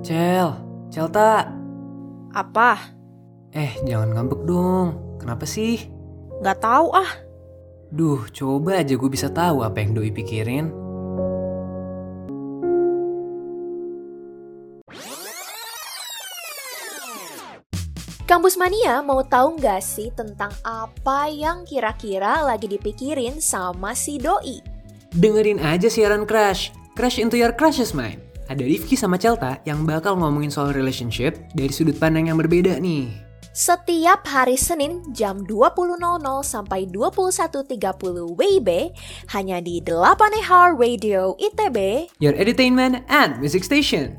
Cel, Celta. Apa? Eh, jangan ngambek dong. Kenapa sih? Gak tahu ah. Duh, coba aja gue bisa tahu apa yang Doi pikirin. Kampus Mania mau tahu nggak sih tentang apa yang kira-kira lagi dipikirin sama si Doi? Dengerin aja siaran Crash. Crash into your crush's mind. Ada Rifki sama Celta yang bakal ngomongin soal relationship dari sudut pandang yang berbeda nih. Setiap hari Senin jam 20.00 sampai 21.30 WIB hanya di 8 EH Radio ITB. Your entertainment and music station.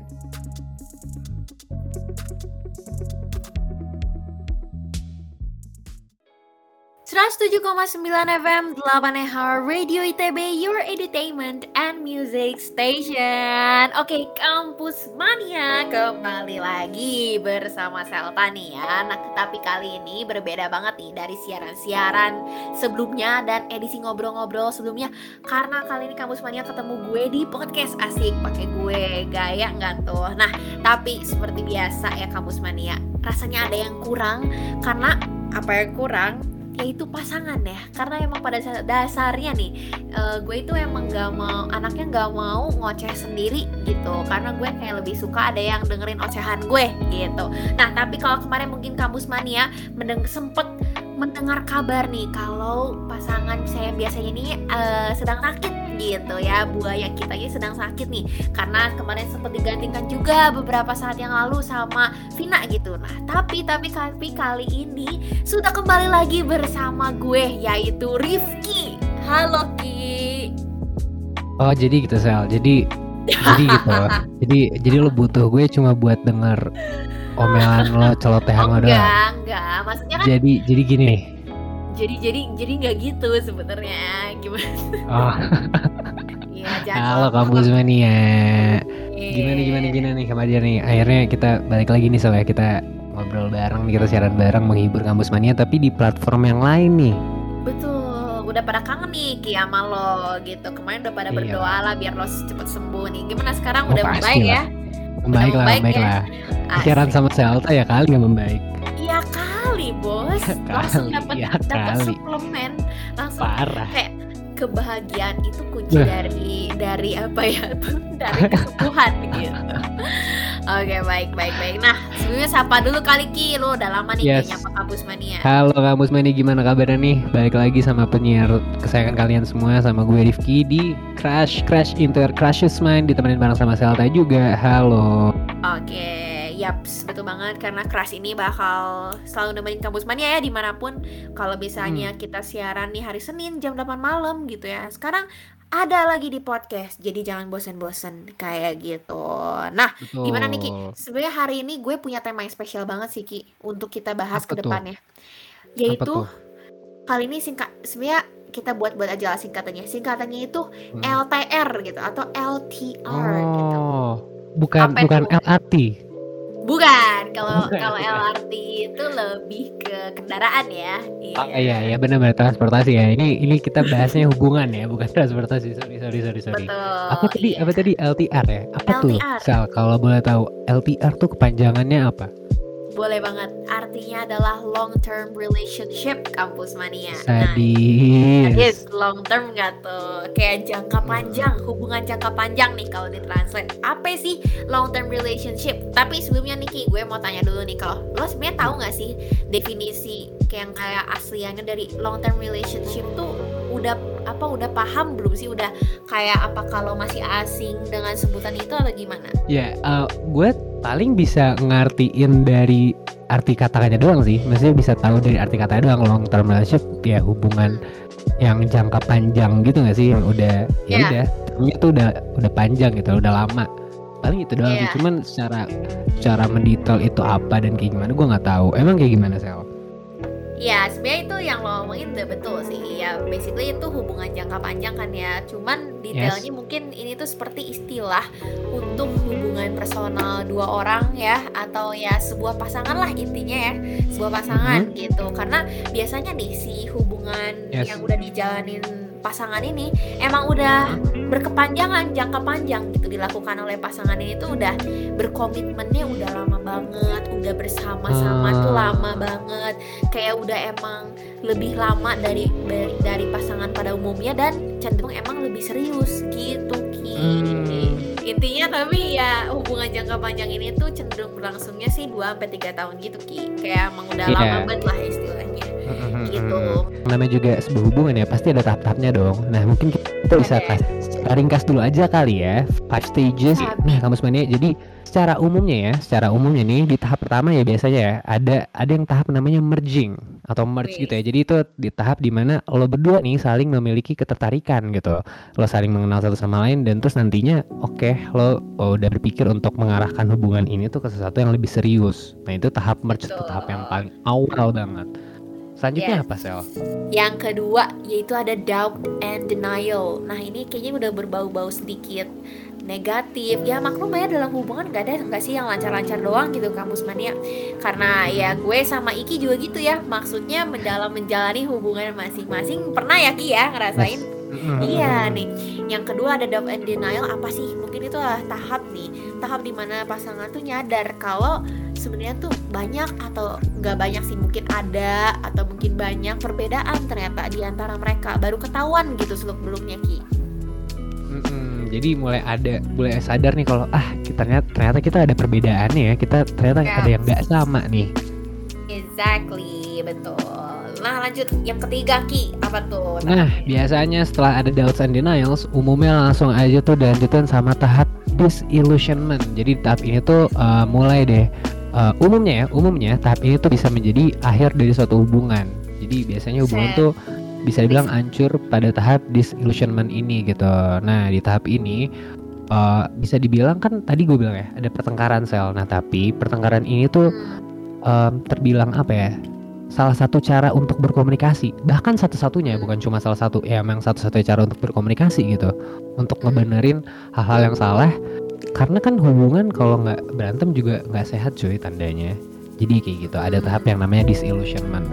Sembilan FM 8 EH Radio ITB Your Entertainment and Music Station. Oke kampus mania kembali lagi bersama Selta nih ya. Nah tapi kali ini berbeda banget nih dari siaran-siaran sebelumnya dan edisi ngobrol-ngobrol sebelumnya. Karena kali ini kampus mania ketemu gue di podcast asik pakai gue. Gaya nggak tuh? Nah tapi seperti biasa ya kampus mania rasanya ada yang kurang karena apa yang kurang yaitu pasangan ya. Karena emang pada dasarnya nih uh, gue itu emang gak mau anaknya gak mau ngoceh sendiri gitu. Karena gue kayak lebih suka ada yang dengerin ocehan gue gitu. Nah tapi kalau kemarin mungkin kampus mania mendeng sempet mendengar kabar nih kalau pasangan saya biasanya ini uh, sedang sakit gitu ya. Buaya kita ini sedang sakit nih. Karena kemarin sempat digantikan juga beberapa saat yang lalu sama Vina gitu. Nah tapi tapi tapi kali ini sudah kembali lagi bersama gue yaitu Rifki. Halo Ki. Oh jadi gitu Sel. Jadi jadi gitu. Jadi jadi lo butuh gue cuma buat denger omelan lo celotehan oh, lo doang. enggak enggak. Maksudnya kan jadi jadi gini nih jadi jadi jadi nggak gitu sebenarnya. Gimana? Oh Iya, halo kampus mania gimana gimana gimana nih kemarin nih? Akhirnya kita balik lagi nih soalnya kita ngobrol bareng kita siaran bareng menghibur kampus mania tapi di platform yang lain nih. Betul. Udah pada kangen nih Ki sama lo gitu. Kemarin udah pada Iya. berdoa lah biar lo cepet sembuh nih. Gimana sekarang? Oh, udah membaik lah. ya? Membaik lah membaik membaik ya? lah. Siaran sama Selta ya kali nggak membaik. Iya kali bos. Langsung Kali, dapat ya dapat suplemen langsung parah. kayak kebahagiaan itu kunci dari dari apa ya dari kesembuhan gitu. Oke baik baik baik. Nah sebelumnya sapa dulu kali Ki. Lo udah lama nih Yes. kayaknya apa kampus mania. Halo kampus mania. Gimana kabarnya nih? Balik lagi sama penyiar kesayangan kalian semua sama gue Rifki di Crash Crash Inter Crashes Mind ditemenin bareng sama Selta juga. Halo. Oke, yaps, betul banget karena Crash ini bakal selalu nemenin kampus mania ya di mana pun. Kalau Hmm. misalnya kita siaran nih hari Senin jam 8 malam gitu ya. Sekarang ada lagi di podcast, jadi jangan bosen-bosen kayak gitu. Nah, Betul. gimana nih Ki? Sebenarnya hari ini gue punya tema yang spesial banget sih Ki untuk kita bahas Apa ke depannya. Yaitu kali ini singkat sebenarnya kita buat-buat aja lah singkatannya. Singkatannya itu Hmm. LTR gitu atau LTR gitu. Oh bukan Apa bukan itu? LRT Bukan, kalau kalau. LRT itu lebih ke kendaraan ya. Oh iya iya benar-benar transportasi ya ini ini kita bahasnya hubungan ya bukan transportasi sorry sorry sorry sorry Betul. apa tadi iya. apa tadi LTR ya apa tuh LTR. Sal kalau boleh tahu LTR tuh kepanjangannya apa Boleh banget. Artinya adalah long term relationship kampus mania. Nah, sadis Yes, long term nggak tuh? Kayak jangka panjang, hubungan jangka panjang nih kalau ditranslate. Apa sih long term relationship? Tapi sebelumnya Niki, gue mau tanya dulu nih kalau lo sebenarnya tahu nggak sih definisi kayak yang kayak asliannya dari long term relationship tuh udah apa udah paham belum sih? Udah kayak apa kalau masih asing dengan sebutan itu atau gimana? Ya, eh, gue paling bisa ngartiin dari arti kata-katanya doang sih. Maksudnya bisa tahu dari arti katanya doang long term relationship ya hubungan yang jangka panjang gitu gak sih? Yang udah ya Iya. udah, tuh udah udah panjang gitu, udah lama. Paling itu doang sih. Iya. Cuman secara cara mendetail itu apa dan kayak gimana gue nggak tahu. Emang kayak gimana sel? Ya sebenarnya itu yang lo omongin udah betul sih. Ya basically itu hubungan jangka panjang kan ya. Cuman detailnya mungkin ini tuh seperti istilah Untuk hubungan personal dua orang ya Atau ya sebuah pasangan lah intinya ya. Sebuah pasangan gitu. Karena biasanya nih si hubungan Yes. yang udah dijalanin pasangan ini emang udah berkepanjangan jangka panjang gitu dilakukan oleh pasangan ini tuh udah berkomitmennya udah lama banget udah bersama-sama Ah. tuh lama banget. Kayak udah emang lebih lama dari dari, pasangan pada umumnya dan cenderung emang lebih serius gitu Ki. Hmm. intinya tapi ya hubungan jangka panjang ini tuh cenderung berlangsungnya sih 2 sampai tiga tahun gitu Ki. Kayak emang udah Iya. lama banget lah istilahnya gitu. Namanya juga sebuah hubungan ya pasti ada tahap-tahapnya dong. Nah mungkin kita bisa kasih ringkas dulu aja kali ya five stages. Nah kamus mania jadi secara umumnya ya secara umumnya nih di tahap pertama ya biasanya ya ada ada yang tahap namanya merging atau merge gitu ya. Jadi itu di tahap di mana lo berdua nih saling memiliki ketertarikan gitu. Lo saling mengenal satu sama lain dan terus nantinya oke lo oh, udah berpikir untuk mengarahkan hubungan ini tuh ke sesuatu yang lebih serius. Nah itu tahap merge tuh tahap yang paling awal banget selanjutnya Yes. apa sel Yang kedua yaitu ada doubt and denial. Nah ini kayaknya udah berbau-bau sedikit negatif. Ya maklum ya dalam hubungan gak ada nggak sih yang lancar-lancar doang gitu kampus mania. Karena ya gue sama Iki juga gitu ya. Maksudnya mendalam menjalani hubungan masing-masing pernah ya Ki ya ngerasain. Iya nih. Yang kedua ada doubt and denial apa sih? Mungkin itu adalah tahap nih, tahap di mana pasangan tuh nyadar kalau sebenarnya tuh banyak atau nggak banyak sih mungkin ada atau mungkin banyak perbedaan ternyata di antara mereka baru ketahuan gitu seluk beluknya Ki. Mm-mm, jadi mulai ada mulai sadar nih kalau ah kita ternyata ternyata kita ada perbedaannya ya kita ternyata Ya. ada yang nggak sama nih Exactly betul. Nah lanjut yang ketiga Ki apa tuh? nah biasanya setelah ada doubts and denials umumnya langsung aja tuh dilanjutin sama tahap disillusionment jadi tahap ini tuh uh, mulai deh uh, umumnya ya umumnya tahap ini tuh bisa menjadi akhir dari suatu hubungan. Jadi biasanya hubungan Set. tuh bisa dibilang hancur pada tahap disillusionment ini gitu. Nah di tahap ini uh, bisa dibilang kan tadi gue bilang ya ada pertengkaran sel. Nah tapi pertengkaran ini tuh Hmm, em, terbilang apa ya salah satu cara untuk berkomunikasi. Bahkan satu-satunya bukan cuma salah satu ya emang satu-satunya cara untuk berkomunikasi gitu. Untuk Hmm. ngebenerin hal-hal yang salah karena kan hubungan kalau nggak berantem juga nggak sehat cuy tandanya jadi kayak gitu ada Hmm. tahap yang namanya disillusionment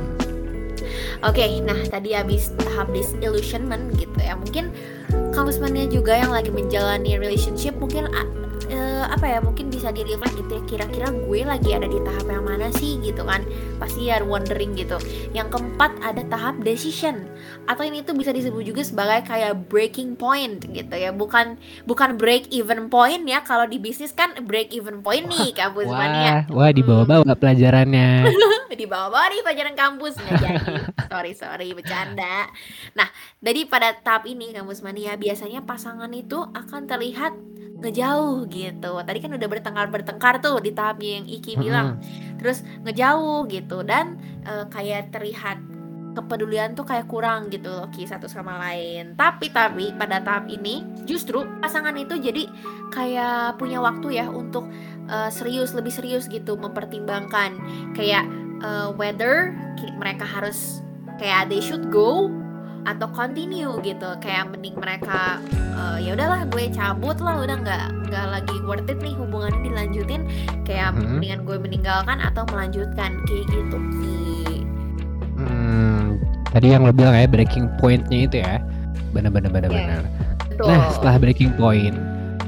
Oke, nah tadi habis tahap disillusionment gitu ya. Mungkin kampus mania juga yang lagi menjalani relationship mungkin eh, apa ya? Mungkin bisa di reflect gitu ya. Kira-kira gue lagi ada di tahap yang mana sih gitu kan? Pasti ya wondering gitu. Yang keempat ada tahap decision atau ini tuh bisa disebut juga sebagai kayak breaking point gitu ya. Bukan bukan break even point ya. Kalau di bisnis kan break even point nih kampus mania. wah wah dibawa-bawa pelajarannya di bawah-bawah nih pelajaran kampus nggak jadi sorry sorry bercanda nah dari pada tahap ini kampus mania biasanya pasangan itu akan terlihat ngejauh gitu. Tadi kan udah bertengkar bertengkar tuh di tahapnya yang Iki bilang. Terus ngejauh gitu. Dan eh, kayak terlihat kepedulian tuh kayak kurang gitu loh Ki satu sama lain. Tapi tapi pada tahap ini justru pasangan itu jadi kayak punya waktu ya untuk eh, serius lebih serius gitu mempertimbangkan. Kayak eh, whether mereka harus kayak they should go atau continue gitu kayak mending mereka eh, ya udahlah gue cabut lah udah nggak nggak lagi worth it nih hubungannya dilanjutin kayak Mhm. mendingan gue meninggalkan atau melanjutkan kayak gitu Ki. Hmm, tadi yang lo bilang ya breaking pointnya itu ya bener-bener bener-bener Betul. Nah, setelah breaking point,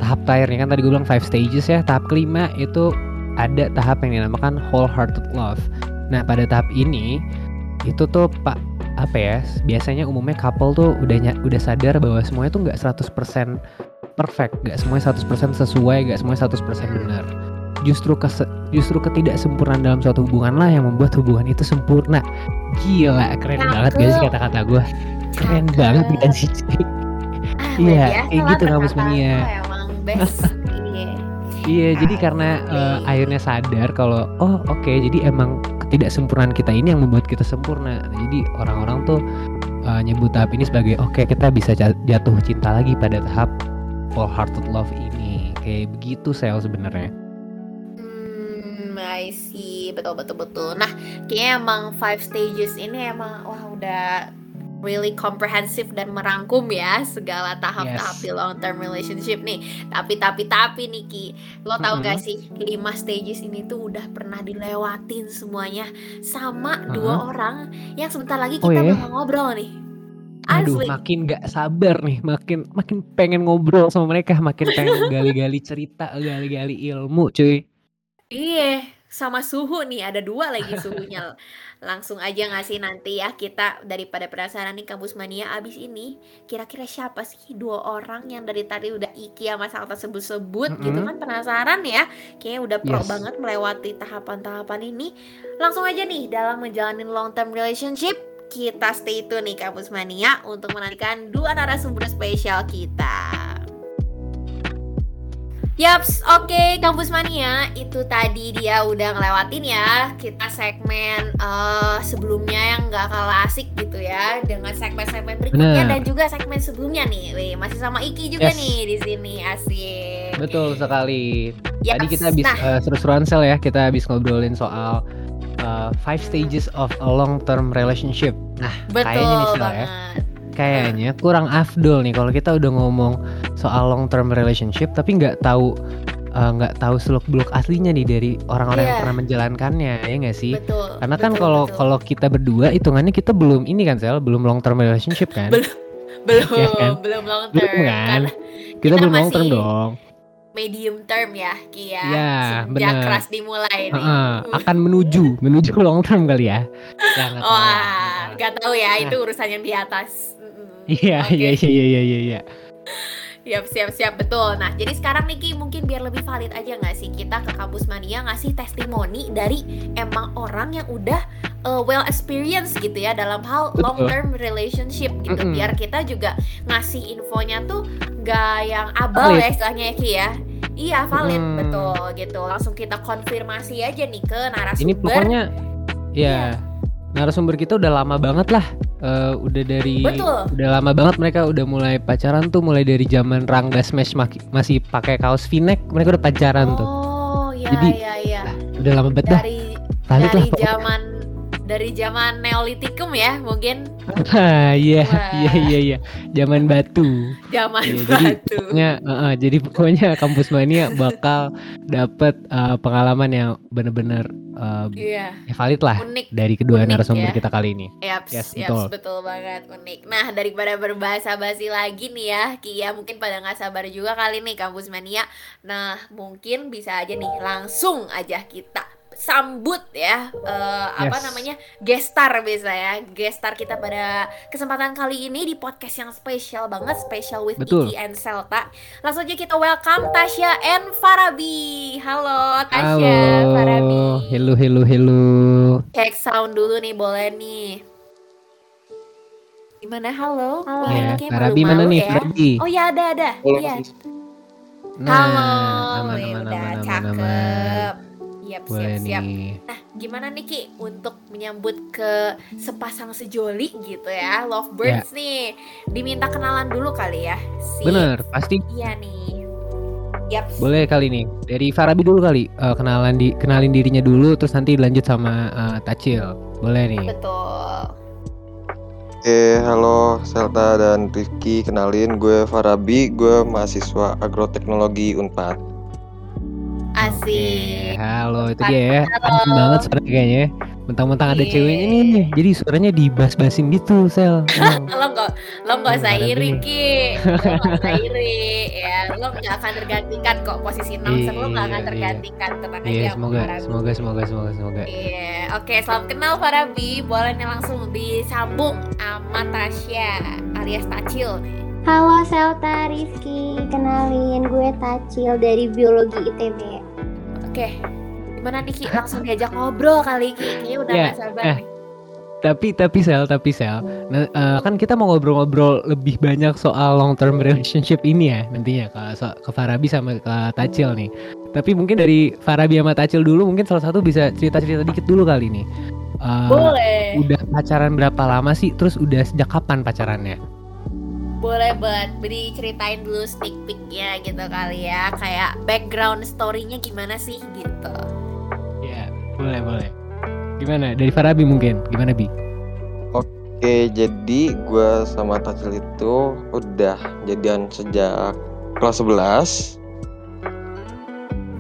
tahap terakhirnya kan tadi gue bilang five stages ya. Tahap kelima itu ada tahap yang dinamakan wholehearted love. Nah, pada tahap ini itu tuh Pak apa ya? Biasanya umumnya couple tuh udah udah sadar bahwa semuanya tuh nggak 100% perfect, nggak semuanya 100% sesuai, nggak semuanya 100% benar. Justru kes justru ketidaksempurnaan dalam suatu hubungan lah yang membuat hubungan itu sempurna. Gila, keren Cakep. banget gak sih kata-kata gue? Keren Cakep. banget kan sih? Iya, biasa kayak gitu lo emang best iya jadi karena baik. akhirnya sadar kalau oh oke, jadi emang ketidaksempurnaan kita ini yang membuat kita sempurna. Jadi orang-orang tuh eh, nyebut tahap ini sebagai oke kita bisa ja- jatuh cinta lagi pada tahap wholehearted love ini. Kayak begitu sel sebenarnya. Hmm, I see. Betul, betul, betul. Nah, kayaknya emang five stages ini emang wah udah really comprehensive dan merangkum ya segala tahap-tahap Yes. di long term relationship nih. Tapi tapi tapi nih Ki, lo tau gak sih lima stages ini tuh udah pernah dilewatin semuanya sama dua orang yang sebentar lagi Oh, kita iya? bakal ngobrol nih. Aduh, Asli. makin gak sabar nih, makin makin pengen ngobrol sama mereka, makin pengen gali-gali cerita, gali-gali ilmu, cuy. Iya, sama suhu nih, ada dua lagi suhunya. Langsung aja nggak sih nanti ya kita daripada penasaran nih kampus mania abis ini kira-kira siapa sih dua orang yang dari tadi udah Iki sama Salta sebut-sebut gitu Mm-mm. kan penasaran ya kayaknya udah pro Yes. banget melewati tahapan-tahapan ini langsung aja nih dalam menjalani long term relationship kita stay tune nih kampus mania untuk menantikan dua narasumber spesial kita. Yaps, oke Kampus Mania itu tadi dia udah ngelewatin ya kita segmen eh, sebelumnya yang nggak kalah asik gitu ya dengan segmen-segmen berikutnya Bener. dan juga segmen sebelumnya nih, Wih, masih sama Iki juga Yes. nih di sini asik. Betul sekali. Yaps, Tadi kita habis nah, eh, seru-seruan sel ya, kita habis ngobrolin soal eh, five stages of a long term relationship. Nah, kayaknya nih betul Sel ya. Kayaknya kurang afdol nih kalau kita udah ngomong soal long term relationship tapi nggak tahu eh, nggak tahu seluk beluk aslinya nih dari orang-orang yang Iya. pernah menjalankannya ya nggak sih? Betul. Karena kan kalau kalau kita berdua hitungannya kita belum ini kan sel, belum long term relationship kan? Belum. belum Iya kan? belum long Belum term kan? karena Kita kita belum long term dong. medium term ya Ki ya. Iya, Sejak bener. keras dimulai nih. Heeh, akan menuju menuju long term kali ya. Ya nggak nggak Wah, tahu. gak tahu ya, Nah. itu urusan yang di atas. Iya Oke. iya iya iya iya iya. Siap, siap, siap, betul. Nah, jadi sekarang Niki mungkin biar lebih valid aja nggak sih kita ke kampus mania ngasih testimoni dari emang orang yang udah uh, well experience gitu ya dalam hal Betul. long term relationship gitu. Mm-mm. Biar kita juga ngasih infonya tuh nggak yang abal Valid. ya istilahnya ya Ki ya. Iya valid Mm. betul gitu. Langsung kita konfirmasi aja nih ke narasumber. Ini pokoknya Iya. ya narasumber kita udah lama banget lah. Eh, udah dari Betul. udah lama banget mereka udah mulai pacaran tuh mulai dari zaman Rangga Smash masih pakai kaos V-neck mereka udah pacaran tuh. Oh, iya Jadi, iya iya. Udah lama banget dah. Dari Valid lah dari zaman dari zaman Neolitikum ya, mungkin Ah, Iya iya iya iya. Zaman batu. zaman jadi batu. pokoknya eh, eh, jadi pokoknya kampus mania bakal dapat eh, pengalaman yang bener-bener eh, Iya, ya valid lah unik. dari kedua Unik narasumber ya. kita kali ini. Yaps, Yes, yaps, betul. betul banget unik. Nah, daripada berbahasa basi lagi nih ya, Kia mungkin pada nggak sabar juga kali nih kampus mania. Nah, mungkin bisa aja nih langsung aja kita sambut ya eh, apa Yes. namanya gestar bisa ya gestar kita pada kesempatan kali ini di podcast yang spesial banget special with Betul. Iki and Selta langsung aja kita welcome Tasya and Farabi halo Tasya Halo, Farabi hello hello hello. Cek sound dulu nih, boleh nih. Gimana? Halo? Halo. Ya, Farabi mana nih ya. Farabi? Oh ya ada ada. Iya. Nah, Halo. aman aman udah aman aman cakep. aman. Yap, Boleh siap, siap. nih. Nah, gimana nih Ki untuk menyambut ke sepasang sejoli gitu ya, lovebirds nih. Diminta kenalan dulu kali ya. Si Bener, pasti Iya nih. Yap. boleh kali nih. Dari Farabi dulu kali, eh, kenalan di kenalin dirinya dulu, terus nanti lanjut sama eh, Tacil. Boleh nih. Betul. Oke, halo Selta dan Rifki, kenalin gue Farabi, gue mahasiswa agroteknologi Unpad. Asik. Halo itu dia ya. Adem banget suaranya kayaknya. Mentang-mentang ada Iya. ceweknya nih, jadi suaranya dibas-basin gitu, Sel. Lo nggak lo Farabi iri nih. ki lo usah iri ya lo nggak akan tergantikan kok posisi announcer lo nggak akan Iya, iya. tergantikan tenang Iya, aja semoga, semoga, semoga, semoga, semoga. Iya, oke salam kenal Farabi boleh nih langsung disambung sama Tasya alias Tacil nih Halo Selta Rizky, kenalin gue Tacil dari Biologi ITB. oke gimana nih Ki langsung diajak ngobrol kali Ki kayaknya udah Ya, nggak sabar eh. nih Tapi, tapi Sel, tapi Sel, nah, eh, kan kita mau ngobrol-ngobrol lebih banyak soal long term relationship ini ya nantinya ke, so- ke Farabi sama ke Tacil nih. Tapi mungkin dari Farabi sama Tacil dulu, mungkin salah satu bisa cerita-cerita dikit dulu kali nih. Eh, boleh Udah pacaran berapa lama sih? Terus udah sejak kapan pacarannya? Boleh buat beri ceritain dulu sneak peeknya gitu kali ya kayak background story-nya gimana sih gitu Ya, boleh, boleh. Gimana? Dari Farabi mungkin? Gimana Bi? Oke, jadi gue sama Tacil itu udah jadian sejak kelas 11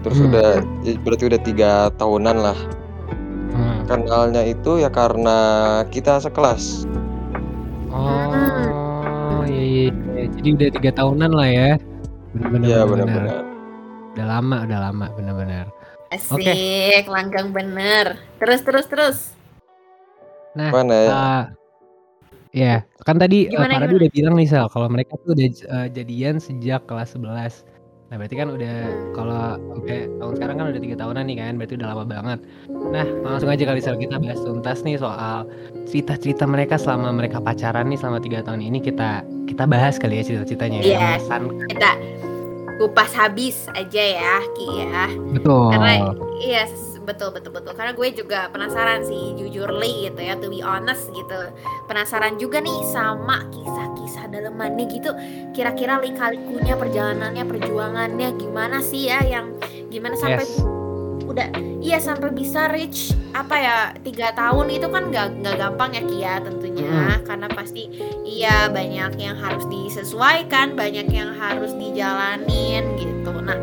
Terus Hmm. udah, berarti udah tiga tahunan lah Hmm. Kenalnya itu ya karena kita sekelas Oh, Iya, jadi udah tiga tahunan lah ya. Bener-bener. Iya bener-bener. benar-benar. Udah lama, udah lama, bener-bener. Asik, langgang bener. Terus terus terus. Nah, Mana ya? eh, ya kan tadi eh, Gimana, gimana? udah bilang nih Sel, kalau mereka tuh udah eh, jadian sejak kelas 11. Nah berarti kan udah kalau sampai tahun sekarang kan udah tiga tahunan nih kan, berarti udah lama banget. Nah langsung aja kali kita bahas tuntas nih soal cerita-cerita mereka selama mereka pacaran nih selama tiga tahun ini kita kita bahas kali ya cerita-ceritanya ya. Iya. Mengesankan. Kita kupas habis aja ya, Ki ya. Betul. Karena iya betul betul betul. Karena gue juga penasaran sih jujurly gitu ya, to be honest gitu. Penasaran juga nih sama kisah-kisah dalemannya gitu. Kira-kira lika-likunya perjalanannya, perjuangannya gimana sih ya yang gimana sampai Yes. udah iya sampai bisa reach apa ya tiga tahun itu kan nggak nggak gampang ya Kia tentunya karena pasti iya banyak yang harus disesuaikan banyak yang harus dijalanin gitu nah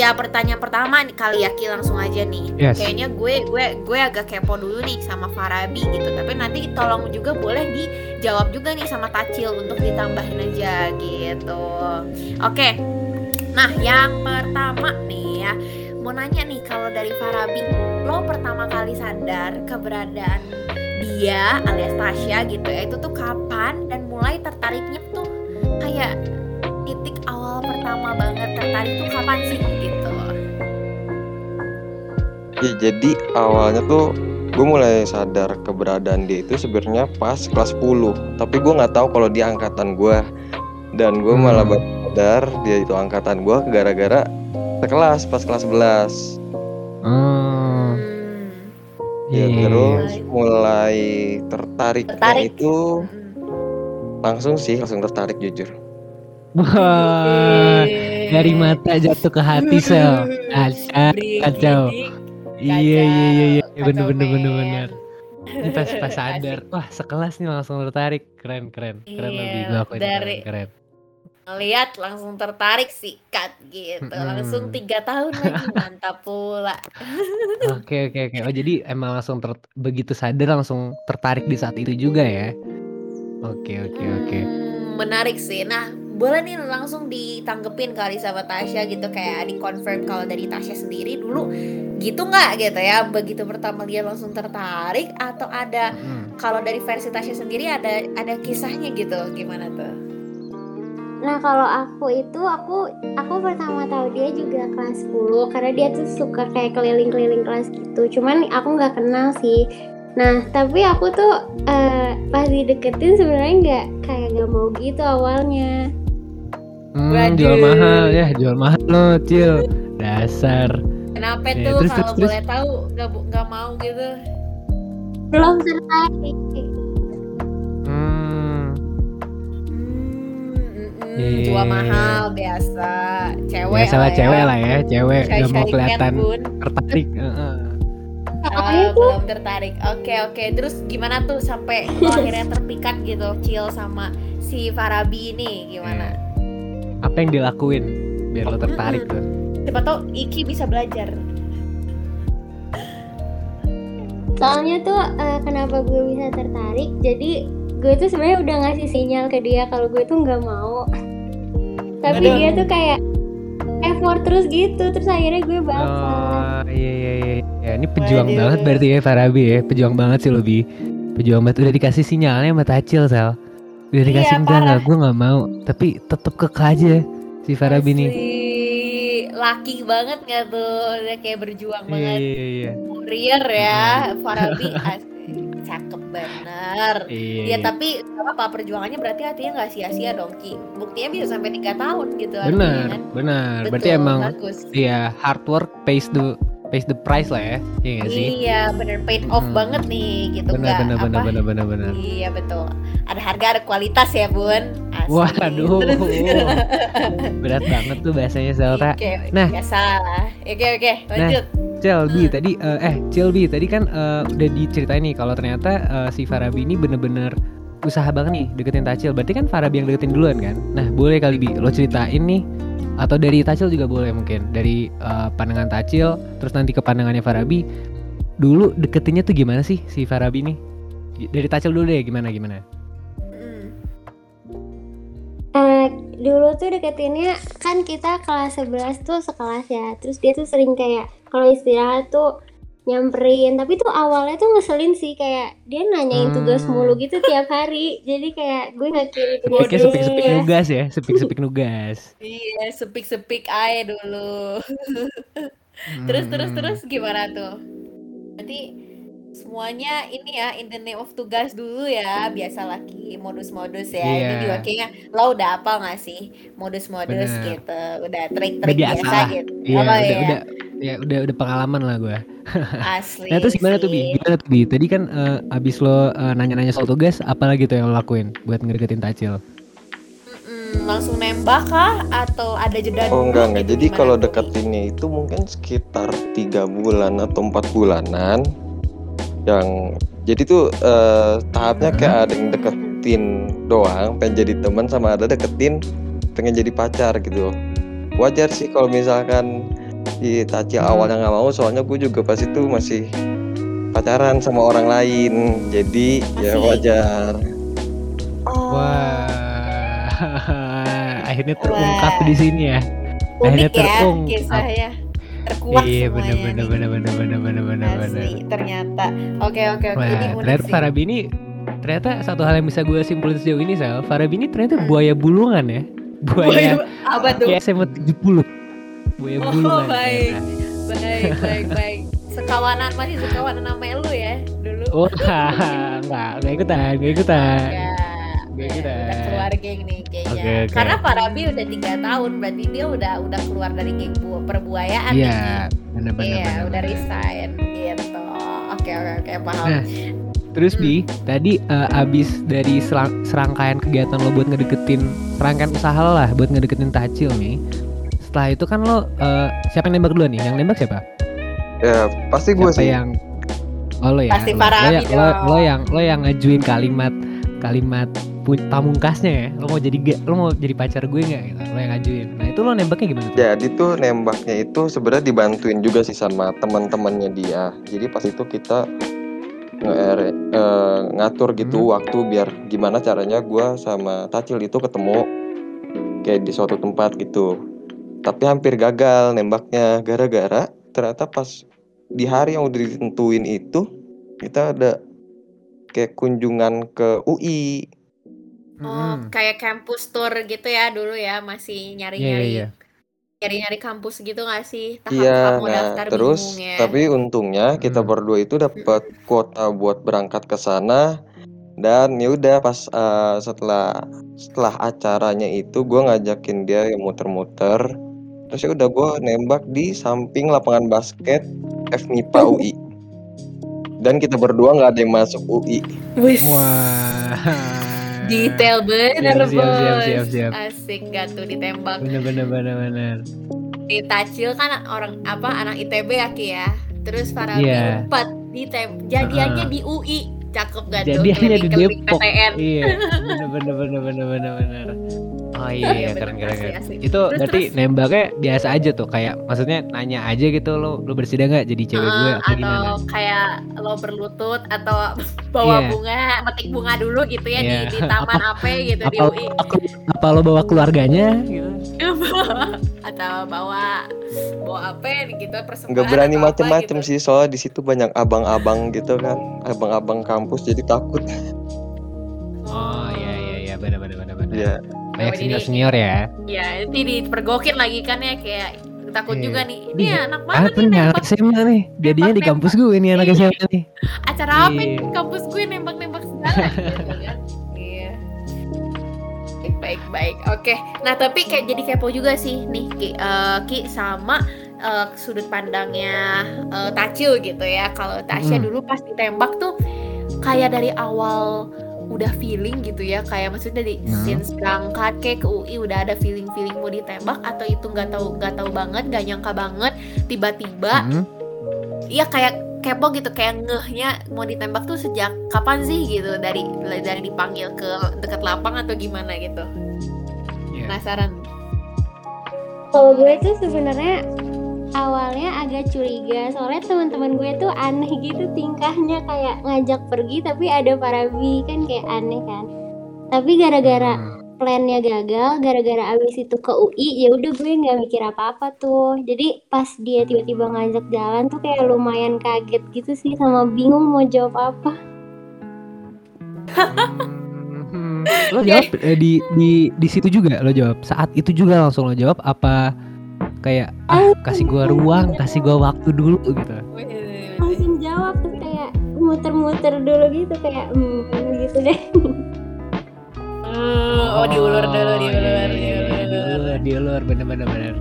ya pertanyaan pertama nih kali ya Ki langsung aja nih. Yes. kayaknya gue gue gue agak kepo dulu nih sama Farabi gitu. Tapi nanti tolong juga boleh dijawab juga nih sama Tacil untuk ditambahin aja gitu. Oke. Nah yang pertama nih ya. Mau nanya nih kalau dari Farabi lo pertama kali sadar keberadaan dia alias Tasya gitu ya itu tuh kapan dan mulai tertariknya tuh kayak titik awal pertama banget tertarik tuh kapan sih gitu Ya, jadi awalnya tuh gue mulai sadar keberadaan dia itu sebenarnya pas kelas 10 tapi gue nggak tahu kalau dia angkatan gue dan gue Hmm. malah baru sadar dia itu angkatan gue gara-gara sekelas pas kelas 11 Hmm, ya iya. terus mulai tertariknya Tertarik. itu langsung sih langsung tertarik jujur Wah, dari mata jatuh ke hati sel. Kacau, Brik, kacau. brik, Iya iya iya iya, kacau, bener bener bener bener. Ini pas pas sadar, wah sekelas nih langsung tertarik, keren keren, keren Iya, lebih gue keren dari- keren. Ngeliat langsung tertarik sikat gitu Mm-mm. langsung tiga tahun lagi mantap pula Oke oke oke. Oh jadi emang langsung ter- begitu sadar langsung tertarik di saat itu juga ya? Oke oke oke. Hmm, menarik sih. Nah, boleh nih langsung ditanggepin kali sama Tasya gitu kayak di confirm kalau dari Tasya sendiri dulu gitu nggak gitu ya begitu pertama dia langsung tertarik atau ada Hmm. kalau dari versi Tasya sendiri ada ada kisahnya gitu gimana tuh? Nah kalau aku itu aku aku pertama tahu dia juga kelas 10 karena dia tuh suka kayak keliling-keliling kelas gitu. Cuman aku nggak kenal sih. Nah tapi aku tuh eh, pas dideketin sebenarnya nggak kayak gak mau gitu awalnya. Hmm, Waduh. jual mahal ya, jual mahal lo, Cil. Dasar. Kenapa Eh, tuh terus, kalau terus, terus? boleh tahu nggak nggak mau gitu? Belum tertarik. Hmm. Hmm, Iya. jual mahal biasa cewek Biasa lah ya. cewek lah ya, cewek Shy-shy gak mau kelihatan tertarik. Heeh. Soalnya Ah, tuh belum tertarik. Oke oke. Terus gimana tuh sampai akhirnya terpikat gitu, Cil sama si Farabi ini gimana? Apa yang dilakuin biar lo tertarik tuh? Siapa tau Iki bisa belajar. soalnya tuh eh, kenapa gue bisa tertarik? Jadi gue tuh sebenarnya udah ngasih sinyal ke dia kalau gue tuh nggak mau. Tapi Waduh. dia tuh kayak effort terus gitu. Terus akhirnya gue baca. Oh iya iya iya. Ya ini pejuang Waduh. banget berarti ya Farabi ya, pejuang banget sih lebih. Pejuang banget udah dikasih sinyalnya sama Tacil Sal. Udah dikasih Iya, enggak enggak gue nggak mau, tapi tetep keke aja si Farabi nih. Asli, laki banget gak tuh? Dia kayak berjuang Iya banget. iya iya. Warrior ya, Farabi asli cakep bener. Iya. Ya tapi gak apa perjuangannya berarti artinya nggak sia-sia dong Ki. Buktinya bisa sampai tiga tahun gitu artinya Benar, kan. benar. Berarti Betul, emang bagus. ya hard work pays the pays the price lah ya. Iya nggak sih? Iya bener paid off Mm-mm. banget nih gitu benar apa benar benar benar benar. Iya betul Ada harga ada kualitas ya bun Asli. Waduh. Terus- Berat banget tuh bahasanya Zelta. Oke Nah. biasa lah Oke oke lanjut Celbi Hmm. tadi eh eh Celbi tadi kan eh, udah diceritain nih kalau ternyata eh, si Farabi ini bener-bener usaha banget nih deketin Tacil. Berarti kan Farabi yang deketin duluan kan? Nah, boleh kali Bi lo ceritain nih atau dari Tacil juga boleh mungkin. Dari eh, pandangan Tacil terus nanti ke pandangannya Farabi. Dulu deketinnya tuh gimana sih si Farabi nih? Dari Tacil dulu deh gimana gimana? Eh, dulu tuh deketinnya kan kita kelas 11 tuh sekelas ya. Terus dia tuh sering kayak kalau istirahat tuh nyamperin. Tapi tuh awalnya tuh ngeselin sih kayak dia nanyain tugas Hmm. mulu gitu tiap hari. Jadi kayak gue nggak kirim tugas Sepiknya sepik-sepik dia. nugas ya, sepik-sepik nugas. Iya, sepik-sepik aja dulu. Terus terus Hmm. terus gimana tuh? Berarti semuanya ini ya in the name of tugas dulu ya, biasa lagi modus-modus ya. Ini Iya. juga kayaknya lo udah apa nggak sih modus-modus Bener. gitu, udah trik-trik biasa biasa gitu. Iya, Apa udah, ya? udah, ya udah, udah pengalaman lah gue. Asli. Nah terus gimana tuh bi? Gimana tuh bi? Tadi kan eh, abis lo eh, nanya-nanya soal tugas, apa lagi tuh yang lo lakuin buat ngedeketin Tacil? Mm-mm, langsung nembak kah atau ada jeda Oh enggak enggak. Jadi kalau deketinnya itu mungkin sekitar tiga bulan atau empat bulanan. Yang jadi tuh eh, tahapnya kayak ada yang deketin doang, pengen jadi teman sama ada deketin pengen jadi pacar gitu. Wajar sih kalau misalkan di Tacil awalnya nggak mau, soalnya gue juga pas itu masih pacaran sama orang lain. Jadi ya Masih? wajar. Oh, Wah, akhirnya terungkap Wah. di sini ya. Akhirnya unik ya terungkap. kisahnya. Terkuak Iya semuanya bener bener bener bener bener bener bener ternyata. Oke oke oke ini ternyata sih. Farabi ini ternyata satu hal yang bisa gue simpulin sejauh ini Sel, Farabi ini ternyata Hmm. buaya bulungan ya. Buaya Buaya apa tuh? kayak SMA 70. Buaya Oh, bulungan. baik. ternyata. Baik baik baik. Sekawanan masih sekawanan sama lu ya dulu. Oh, enggak, enggak ikutan, enggak ikutan. Ya, Gue ya, kira. udah keluar geng nih kayaknya. Oke, oke. Karena Parabi udah tiga tahun, berarti dia udah udah keluar dari geng bu- perbuayaan Iya, bener Iya, udah resign gitu. Oke oke oke paham. Nah, Terus Hmm. Bi, tadi eh, abis dari serangkaian kegiatan lo buat ngedeketin serangkaian usaha lo lah buat ngedeketin Tacil nih. Setelah itu kan lo eh, siapa yang nembak duluan nih? Yang nembak siapa? Ya pasti gue sih. yang Oh lo ya. Pasti lo, Farabi lo, ya- lo, lo yang lo yang ngajuin kalimat kalimat pamungkasnya ya. Lo mau jadi lo mau jadi pacar gue nggak gitu. Lo yang ngajuin. Nah, itu lo nembaknya gimana tuh? Jadi tuh nembaknya itu sebenarnya dibantuin juga sih sama teman-temannya dia. Jadi pas itu kita nge- eh, ngatur gitu Hmm. waktu biar gimana caranya gua sama Tacil itu ketemu kayak di suatu tempat gitu. Tapi hampir gagal nembaknya gara-gara ternyata pas di hari yang udah ditentuin itu kita ada kayak kunjungan ke UI. Oh, Hmm. kayak campus tour gitu ya dulu ya, masih Iya, iya, nyari-nyari iya. nyari-nyari kampus gitu gak sih? Tahap Iya, mau nah daftar terus bingung ya. tapi untungnya kita Hmm. berdua itu dapat kuota buat berangkat ke sana dan ya udah pas eh, setelah setelah acaranya itu gue ngajakin dia yang muter-muter terus ya udah gue nembak di samping lapangan basket FMIPA UI dan kita berdua nggak ada yang masuk UI Wih, Wah. detail bener Siap, siap, bos. siap, siap, siap. Asik gak tuh ditembak. Bener bener bener bener. Di Tacil kan orang apa anak ITB ya Ki ya. Terus Farabi Iya. empat ditem jadiannya di UI. Cakep gak tuh? Jadi hanya di Depok. PTN. Iya, bener bener bener bener bener bener. Oh iya, Iya, iya keren keren asli, keren. asli. Itu Terus, berarti terus? nembaknya biasa aja tuh, kayak maksudnya nanya aja gitu lo lo bersedia nggak jadi cewek gue Eh, atau atau gimana? kayak lo berlutut atau bawa Iya. bunga, metik bunga dulu gitu ya Iya. di, di taman apa gitu di Apa, UI. apa, apa lo bawa keluarganya gitu? atau bawa bawa apa gitu persembahan nggak berani macem-macem gitu. sih soalnya di situ banyak abang-abang gitu kan abang-abang kampus jadi takut Oh iya iya iya bener bener bener bener. ya Banyak senior senior ya. Ya, nanti dipergokin lagi kan ya kayak takut Iya. juga nih. Ini Iya. anak Ah banget nih punya anak nembak SMA nih. Jadinya di kampus gue ini anak Iya. SMA nih. acara apa nih Iya. kampus gue nembak-nembak segala gitu kan. Iya. Baik, baik. Oke. Nah, tapi kayak jadi kepo juga sih nih Ki, eh, Ki sama eh, sudut pandangnya eh, Tacil gitu ya. Kalau Tasya Hmm. dulu pas ditembak tuh kayak dari awal udah feeling gitu ya kayak maksudnya dari Hmm. since berangkat kayak ke UI udah ada feeling feeling mau ditembak atau itu nggak tahu nggak tahu banget nggak nyangka banget tiba-tiba Hmm. Iya kayak kepo gitu kayak ngehnya mau ditembak tuh sejak kapan sih gitu dari dari dipanggil ke dekat lapang atau gimana gitu Iya. penasaran Kalau gue tuh sebenarnya awalnya agak curiga soalnya teman-teman gue tuh aneh gitu tingkahnya kayak ngajak pergi tapi ada Parabi kan kayak aneh kan. Tapi gara-gara Hmm. plannya gagal gara-gara abis itu ke UI ya udah gue nggak mikir apa-apa tuh jadi pas dia tiba-tiba ngajak jalan tuh kayak lumayan kaget gitu sih sama bingung mau jawab apa Hmm, lo jawab eh, di di di situ juga lo jawab saat itu juga langsung lo jawab apa kayak ah kasih gua ruang kasih gua waktu dulu gitu langsung jawab tuh kayak muter-muter dulu gitu kayak hmm gitu deh Hmm, oh diulur dulu, iya, diulur, iya, iya, diulur. diulur diulur bener bener bener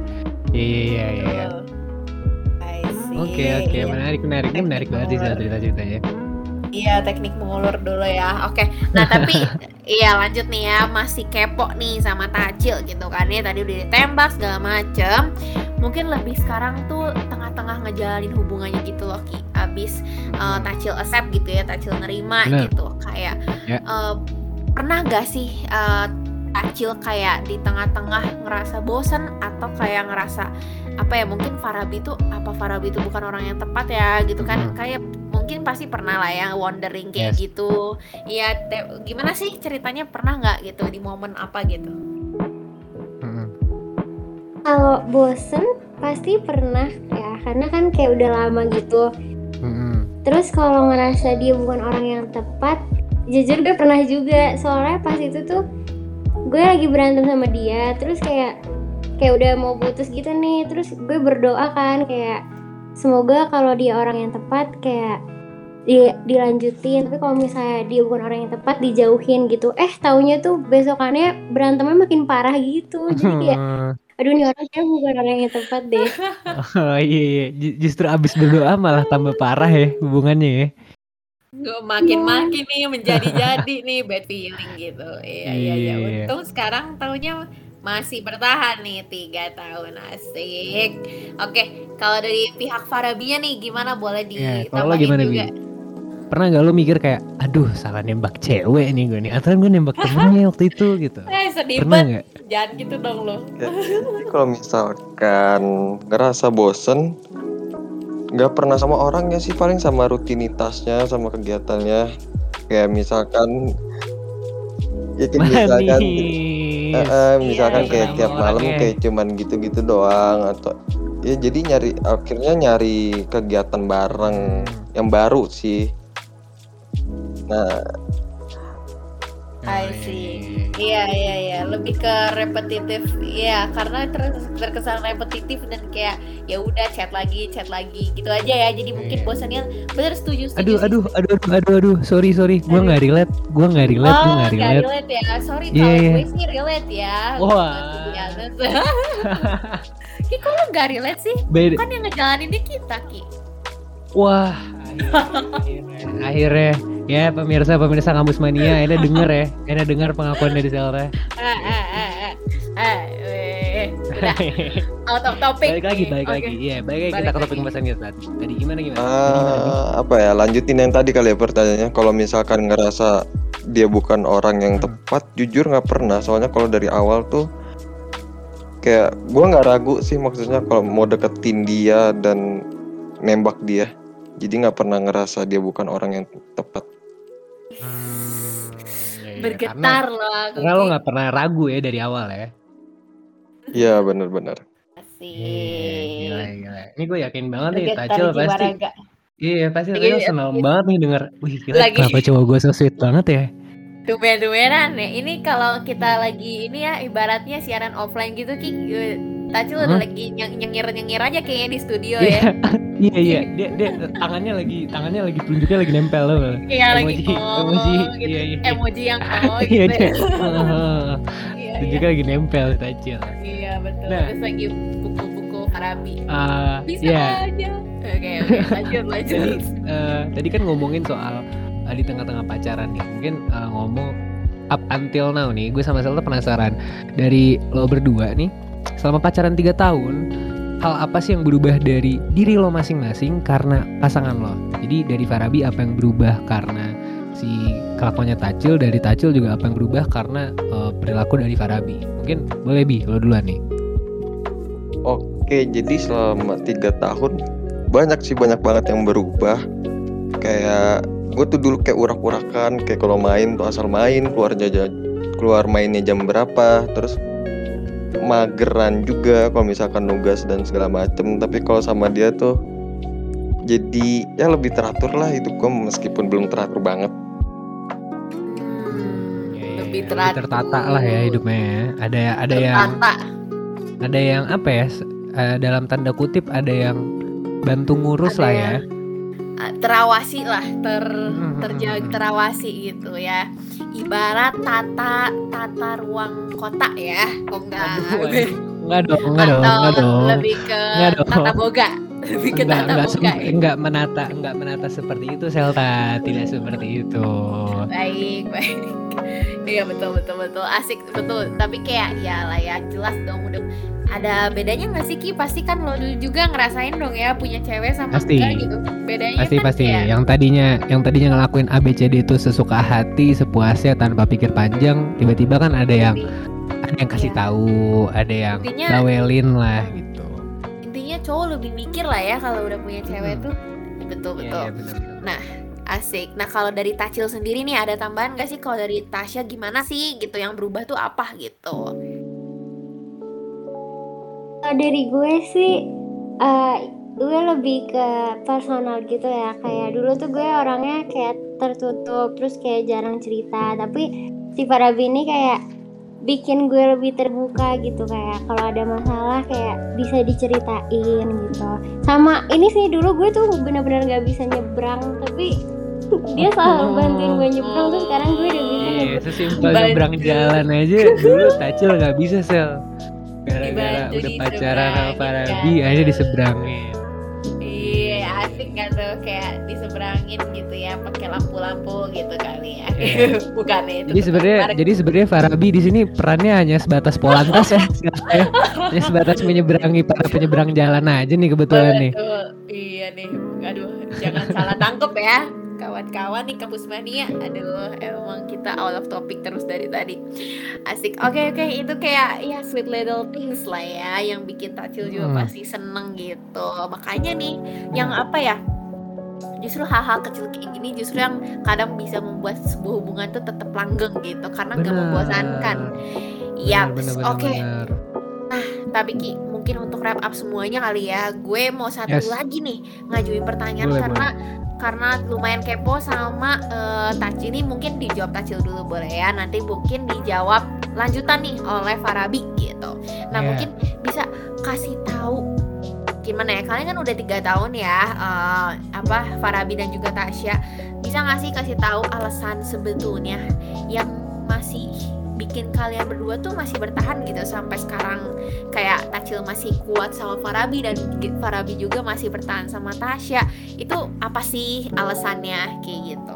iya iya iya iya iya. See. oke oke menarik menarik ini menarik banget sih cerita ceritanya Iya teknik mengulur dulu ya. Oke. Nah tapi iya lanjut nih ya masih kepo nih sama Tacil gitu kan ya tadi udah ditembak segala macem. Mungkin lebih sekarang tuh tengah-tengah ngejalanin hubungannya gitu loh Ki. Abis uh, Tacil accept gitu ya, Tacil nerima Bener. gitu. Kayak Ya. uh, pernah gak sih uh, Tacil kayak di tengah-tengah ngerasa bosen atau kayak ngerasa apa ya mungkin Farabi tuh apa Farabi itu bukan orang yang tepat ya gitu kan Mhm. kayak mungkin pasti pernah lah ya wondering kayak Yes. gitu iya te- gimana sih ceritanya pernah nggak gitu di momen apa gitu Mm-mm. kalau bosen pasti pernah ya karena kan kayak udah lama gitu Mm-mm. Terus kalau ngerasa dia bukan orang yang tepat, jujur gue pernah juga. Soalnya pas itu tuh gue lagi berantem sama dia, terus kayak kayak udah mau putus gitu nih. Terus gue berdoa kan kayak semoga kalau dia orang yang tepat kayak di, dilanjutin. Tapi kalau misalnya dia bukan orang yang tepat dijauhin gitu. Eh taunya tuh besokannya berantemnya makin parah gitu. Jadi kayak aduh nih orang kayak bukan orang yang tepat deh. Oh iya iya Ju- justru abis berdoa malah tambah parah ya hubungannya ya. Nggak, makin makin nih menjadi-jadi nih bad feeling gitu iya iya iya Iya. untung sekarang tahunnya masih bertahan nih tiga tahun asik oke kalau dari pihak Farabinya nih gimana boleh Iya, kalau lo ditambahin gimana, juga Bi? Pernah gak lo mikir kayak, aduh salah nembak cewek nih gue nih, atau gue nembak temennya waktu itu gitu. eh sedih Pernah banget nggak? jangan gitu dong lo Jadi kalau misalkan ngerasa bosen nggak pernah sama orangnya sih paling sama rutinitasnya sama kegiatannya kayak misalkan ya kayak misalkan eh, eh, misalkan Iya, kayak tiap malam orangnya. kayak cuman gitu-gitu doang atau ya jadi nyari akhirnya nyari kegiatan bareng Hmm. yang baru sih nah I Oh, iya, see. iya, iya. Iya iya iya lebih ke repetitif ya karena ter- terkesan repetitif dan kayak ya udah chat lagi chat lagi gitu aja ya jadi mungkin Iya. bosannya bener setuju setuju Aduh, sih. aduh, aduh, aduh, aduh, aduh, sorry, sorry, gue nggak relate, gue nggak relate, gue oh nggak nggak relate. relate ya sorry Iya, kalau iya. gue sih relate ya Wah. biasa Ki kok lo gak relate sih Beda. kan yang ngejalaninnya kita Ki Wah, akhirnya, akhirnya, ya pemirsa, pemirsa kampus mania, akhirnya denger ya, akhirnya denger pengakuan dari eh, udah. Out of topic balik lagi, balik lagi, iya, balik lagi Balik kita ke topik pembahasan kita. Tadi. Tadi gimana? Gimana? Tadi gimana, eh, apa ya lanjutin yang tadi kali ya pertanyaannya. Kalau misalkan ngerasa dia bukan orang yang Hmm. tepat jujur nggak pernah. Soalnya kalau dari awal tuh kayak gua nggak ragu sih maksudnya kalau mau deketin dia dan nembak dia jadi nggak pernah ngerasa dia bukan orang yang tepat Hmm, iya, iya, bergetar Karena, loh aku karena lo nggak pernah ragu ya dari awal ya. iya bener-bener Iya, gila, Asik. gila. Ini gue yakin banget nih, Bergetar Tacil pasti. raga. Iya, pasti Tacil senang banget nih denger. Wih, gila, Lagi- kenapa cowok gue so sweet banget ya? Tumben-tumbenan ya. Ini kalau kita lagi ini ya ibaratnya siaran offline gitu Ki. eh, Tacil udah lagi nyeng- nyengir-nyengir aja kayaknya di studio Iya, ya. iya, iya. Dia, dia tangannya lagi, tangannya lagi telunjuknya lagi nempel loh. Iya lagi oh, emoji, gitu. iya, iya. Emoji yang oh Iya, gitu. dia. ya. Iya, iya. Tunjuknya lagi nempel Tacil. Iya betul. Nah. Terus lagi buku-buku Farabi. Ah, Bisa iya. aja. Oke oke lanjut lanjut. Jadi eh, tadi kan ngomongin soal eh, di tengah-tengah pacaran nih. Mungkin eh, ngomong up until now nih, gue sama Selta penasaran dari lo berdua nih, selama pacaran 3 tahun, hal apa sih yang berubah dari diri lo masing-masing karena pasangan lo? Jadi dari Farabi apa yang berubah karena si kelakuannya Tacil, dari Tacil juga apa yang berubah karena eh, perilaku dari Farabi? Mungkin boleh bi, lo duluan nih. oke jadi selama tiga tahun banyak sih banyak banget yang berubah kayak gue tuh dulu kayak urak-urakan kayak kalau main tuh asal main keluar jajan keluar mainnya jam berapa terus mageran juga kalau misalkan nugas dan segala macem tapi kalau sama dia tuh jadi ya lebih teratur lah hidup gue meskipun belum teratur banget Hmm, lebih teratur. tertata lah ya hidupnya ya. Ada ada yang Tertata. ada yang apa ya? eh, dalam tanda kutip ada yang bantu ngurus Ada lah yang ya. Ah, terawasi lah ter Hmm, terjaga hmm, hmm. terawasi gitu ya ibarat tata tata ruang kota ya oh enggak. Enggak dong, enggak dong, enggak dong. lebih ke Enggak dong. tata boga lebih ke enggak, tata enggak, boga ya. enggak menata, enggak menata seperti itu Selta, tidak seperti itu. baik baik iya betul betul betul asik betul tapi kayak ya lah ya jelas dong udah ada bedanya nggak sih Ki pasti kan lo dulu juga ngerasain dong ya punya cewek sama Pasti. enggak gitu bedanya Pasti kan pasti. ya Yang tadinya yang tadinya ngelakuin ABCD itu sesuka hati, sepuasnya tanpa pikir panjang, tiba-tiba kan ada yang ada yang kasih Iya. tahu, ada yang Intinya- lah gitu. intinya cowok lebih mikir lah ya kalau udah punya cewek Hmm. tuh betul Iya, betul iya, bener-bener. asik nah kalau dari Tacil sendiri nih ada tambahan gak sih kalau dari Tasya gimana sih gitu yang berubah tuh apa gitu Kalau dari gue sih eh gue lebih ke personal gitu ya. Kayak dulu tuh gue orangnya kayak tertutup terus kayak jarang cerita. Tapi si Farabi ini kayak bikin gue lebih terbuka gitu. Kayak kalau ada masalah kayak bisa diceritain gitu. Sama ini sih dulu gue tuh bener-bener nggak bisa nyebrang. Tapi dia selalu bantuin gue nyebrang. Terus sekarang gue udah bisa Iya, nyebrang. sesimpel Bantu. nyebrang jalan aja. Dulu Tacil nggak bisa sel. Gara-gara udah pacaran sama Farabi, kan. akhirnya diseberangin. iya asik gak tuh kayak diseberangin gitu ya pakai lampu-lampu gitu kali ya Iya. bukan ya, itu Jadi sebenarnya jadi sebenarnya Farabi di sini perannya hanya sebatas polantas ya. ya. Hanya sebatas menyeberangi para penyeberang jalan aja nih kebetulan nih. Betul. Iya nih. Aduh, jangan salah tangkep ya. Kawan-kawan nih kampus mania. Aduh, emang kita out of topic terus dari tadi. Asik. Oke, oke, itu kayak ya sweet little things lah ya yang bikin Tacil juga Hmm. pasti seneng gitu. Makanya nih yang apa ya? Justru hal-hal kecil kayak gini justru yang kadang bisa membuat sebuah hubungan tuh tetap langgeng gitu karena gak Benar. membosankan. Iya, Bener, bener, oke. bener. Tapi Ki, mungkin untuk wrap up semuanya kali ya, gue mau satu Yes. lagi nih ngajuin pertanyaan Boleh, karena karena lumayan kepo sama eh, Taci ini mungkin dijawab Tacil dulu boleh ya, nanti mungkin dijawab lanjutan nih oleh Farabi gitu. Nah Iya. mungkin bisa kasih tahu gimana ya kalian kan udah tiga tahun ya eh, apa Farabi dan juga Tasya bisa nggak sih kasih tahu alasan sebetulnya yang masih bikin kalian berdua tuh masih bertahan gitu sampai sekarang. Kayak Tacil masih kuat sama Farabi dan Farabi juga masih bertahan sama Tasya. Itu apa sih alasannya? Kayak gitu.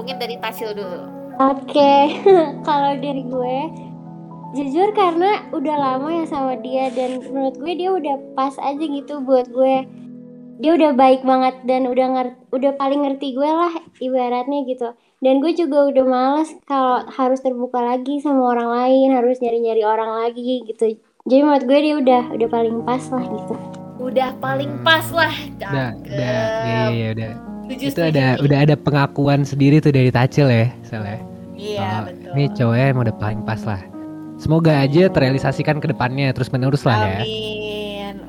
Mungkin dari Tacil dulu. Oke, kalau dari gue jujur karena udah lama ya sama dia dan menurut gue dia udah pas aja gitu buat gue. Dia udah baik banget dan udah ngerti, udah paling ngerti gue lah ibaratnya gitu. Dan gue juga udah males kalau harus terbuka lagi sama orang lain, harus nyari-nyari orang lagi gitu. Jadi menurut gue dia udah udah paling pas lah gitu. udah paling pas lah Udah, udah, iya, iya, udah. Itu ada udah ada pengakuan sendiri tuh dari Tacil ya, Sel ya. iya Oh, betul Ini cowoknya emang udah paling pas lah. Semoga aja terrealisasikan ke depannya terus menerus lah ya. Amin,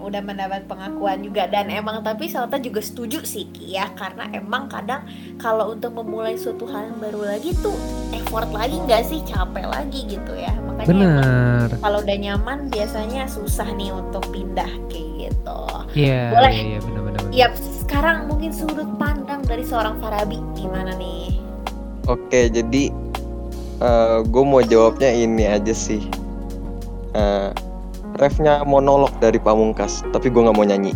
udah mendapat pengakuan juga dan emang tapi Salta juga setuju sih Ki ya karena emang kadang kalau untuk memulai suatu hal yang baru lagi tuh effort lagi nggak sih capek lagi gitu ya makanya emang Bener. kalau udah nyaman biasanya susah nih untuk pindah kayak gitu. Iya, Boleh. iya, iya, bener, bener. Yap, sekarang mungkin sudut pandang dari seorang Farabi gimana nih? Oke, jadi gue mau jawabnya ini aja sih. Eh, refnya monolog dari Pamungkas, tapi gue nggak mau nyanyi.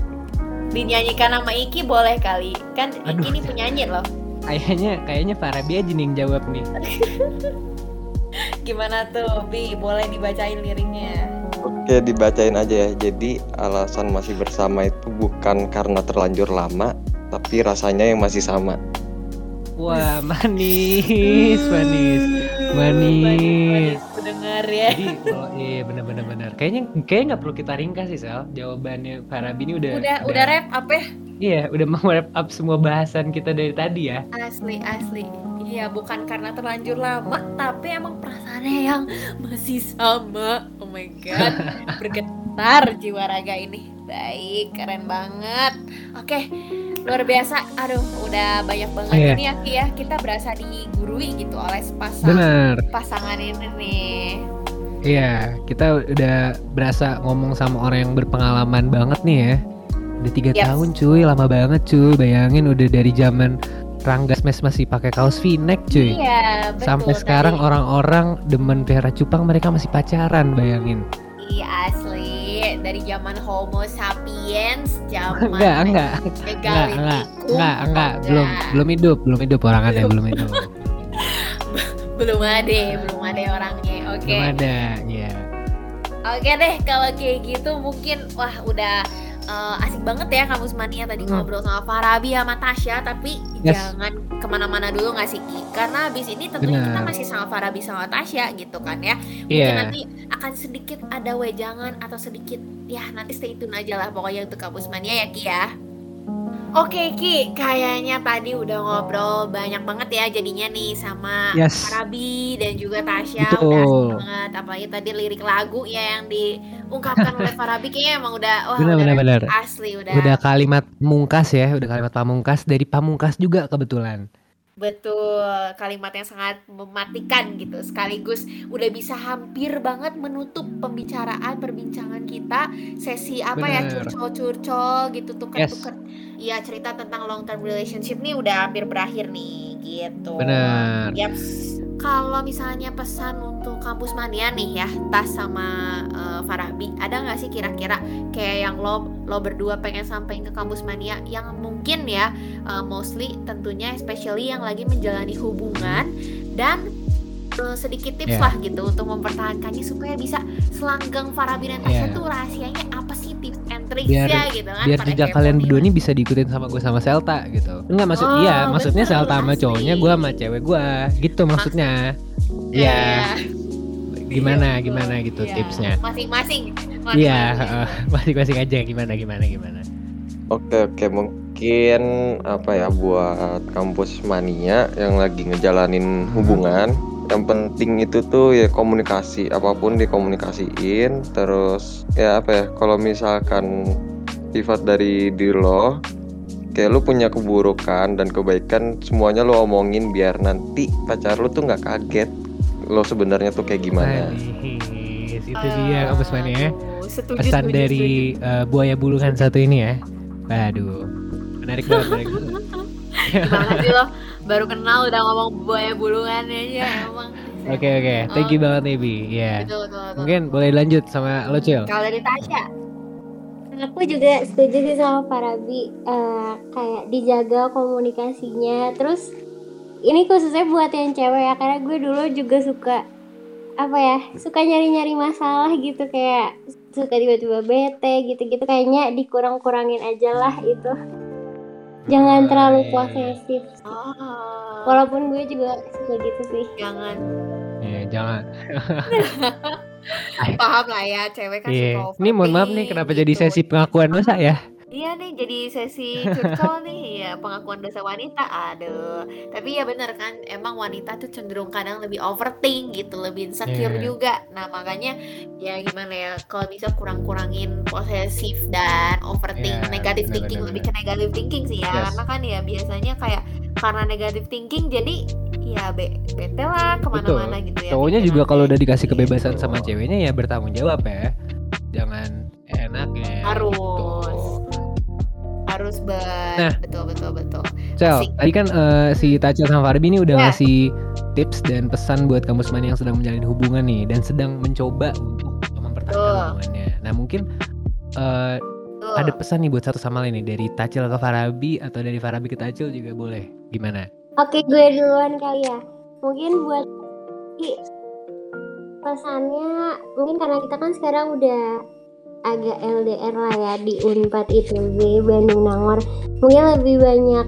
Dinyanyikan sama Iki boleh kali, kan Aduh. Iki ini penyanyi loh. Kayaknya kayaknya Farabi aja nih yang jawab nih. Gimana tuh, Bi? Boleh dibacain liriknya? Oke, dibacain aja ya. Jadi alasan masih bersama itu bukan karena terlanjur lama, tapi rasanya yang masih sama. Wah, manis, manis. Manis. Dengar ya. Jadi, oh iya bener-bener bener. Kayaknya kayaknya nggak perlu kita ringkas sih Sal. Jawabannya Farabi ini udah Udah udah rap apa ya? Iya, udah mau wrap up semua bahasan kita dari tadi ya. Asli asli. ya bukan karena terlanjur lama tapi emang perasaannya yang masih sama oh my god bergetar jiwa raga ini baik keren banget oke luar biasa aduh udah banyak banget Iya. ini ya Ki ya kita berasa digurui gitu oleh sepasang Bener. pasangan ini nih Iya, kita udah berasa ngomong sama orang yang berpengalaman banget nih ya. Udah tiga Yes. tahun cuy, lama banget cuy. Bayangin udah dari zaman Rangga Smash masih pakai kaos V-neck cuy. iya betul Sampai sekarang orang-orang demen Vera Cupang mereka masih pacaran, bayangin. Iya asli dari zaman Homo sapiens zaman Enggak, enggak. Enggak, enggak, enggak, enggak, belum, belum hidup, belum hidup orangannya, belum hidup. belum ada belum ada orangnya oke Belum ada, ya. oke deh kalau kayak gitu mungkin wah udah eh, asik banget ya kampus mania tadi Hmm. ngobrol sama Farabi sama Tasya tapi Yes. jangan ke mana-mana dulu nggak sih Ki karena habis ini tentunya kita Benar. masih sama Farabi sama Tasya gitu kan ya mungkin Iya. nanti akan sedikit ada wejangan atau sedikit ya nanti stay tune aja lah pokoknya untuk kampus mania ya Ki ya Oke Ki, kayaknya tadi udah ngobrol banyak banget ya jadinya nih sama Yes. Farabi dan juga Tasya Betul. udah asik banget apalagi tadi lirik lagu ya yang diungkapkan oleh Farabi kayaknya emang udah wah Benar, udah benar, benar. asli udah, Udah kalimat pamungkas ya, udah kalimat pamungkas dari pamungkas juga kebetulan. betul kalimat yang sangat mematikan gitu sekaligus udah bisa hampir banget menutup pembicaraan perbincangan kita sesi apa ya Bener. curcol-curcol gitu Yes. Iya cerita tentang long term relationship nih udah hampir berakhir nih gitu Benar. Yaps. Kalau misalnya pesan untuk kampus mania nih ya, Tas sama eh, Farabi, ada nggak sih kira-kira kayak yang lo lo berdua pengen sampaikan ke kampus mania yang mungkin ya eh, mostly tentunya especially yang lagi menjalani hubungan dan eh, sedikit tips Yeah. lah gitu untuk mempertahankannya supaya bisa selanggang Farabi dan Tasya Yeah. tuh rahasianya apa sih tips and tricksnya Biar- gitu kan? Biar pada jejak kalian berdua ini bisa diikutin sama gue sama Selta gitu. Enggak maksud Oh, iya, maksudnya betul, Selta sama cowoknya, gue sama cewek gue, gitu maksudnya. Iya, gimana gimana gitu Iya. tipsnya. Masing-masing. Iya, masing-masing. heeh, masing-masing aja gimana gimana gimana. Oke oke mungkin apa ya buat kampus mania yang lagi ngejalanin hubungan yang penting itu tuh ya komunikasi apa pun dikomunikasiin terus ya apa ya kalau misalkan sifat dari diri lo kayak lu punya keburukan dan kebaikan semuanya lo omongin biar nanti pacar lu tuh nggak kaget lo sebenarnya tuh kayak gimana Manis, itu dia kampus mana ya. Setuju, Pesan setuju, dari setuju. eh, buaya bulungan satu ini ya. Waduh, menarik banget. menarik banget. Gimana sih lo baru kenal udah ngomong buaya bulungan aja emang. Oke oke, thank you banget nih Bi. Iya. Betul, betul, betul. Mungkin boleh lanjut sama lo Cil. Kalau dari Tasya, Aku juga setuju sih sama Farabi eh, kayak dijaga komunikasinya. Terus ini khususnya buat yang cewek ya karena gue dulu juga suka apa ya suka nyari-nyari masalah gitu kayak suka tiba-tiba bete gitu-gitu kayaknya dikurang-kurangin aja lah itu. Jangan terlalu posesif. oh, Walaupun gue juga suka gitu sih. jangan Iya, jangan. paham lah ya cewek kan Iya. suka Ini mohon maaf nih kenapa gitu. jadi sesi pengakuan dosa ya? Iya nih jadi sesi curcol nih ya pengakuan dosa wanita aduh tapi ya bener kan emang wanita tuh cenderung kadang lebih overthink gitu lebih insecure Iya. juga nah makanya ya gimana ya kalau bisa kurang-kurangin posesif dan overthink Iya, negative bener, thinking bener, lebih ke negative thinking sih ya Yes. karena kan ya biasanya kayak karena negative thinking jadi ya be bete lah ke mana-mana gitu ya Cowoknya pikirannya. juga kalau udah dikasih Gitu. kebebasan sama ceweknya ya bertanggung jawab ya. Jangan enaknya. Harus. gitu. Harus ber Nah. betul betul betul Cel, Asik. tadi kan eh, si Tacel sama Farbi ini udah Ya. ngasih tips dan pesan buat kamu semua yang sedang menjalin hubungan nih dan sedang mencoba untuk mempertahankan Betul. hubungannya. Nah mungkin eh, Betul. ada pesan nih buat satu sama lain nih dari Tacel ke Farabi atau dari Farabi ke Tacel juga boleh. Gimana? Oke, gue duluan kali ya. Mungkin buat pesannya mungkin karena kita kan sekarang udah agak LDR lah ya di Unpad ITB Bandung Nangor. Mungkin lebih banyak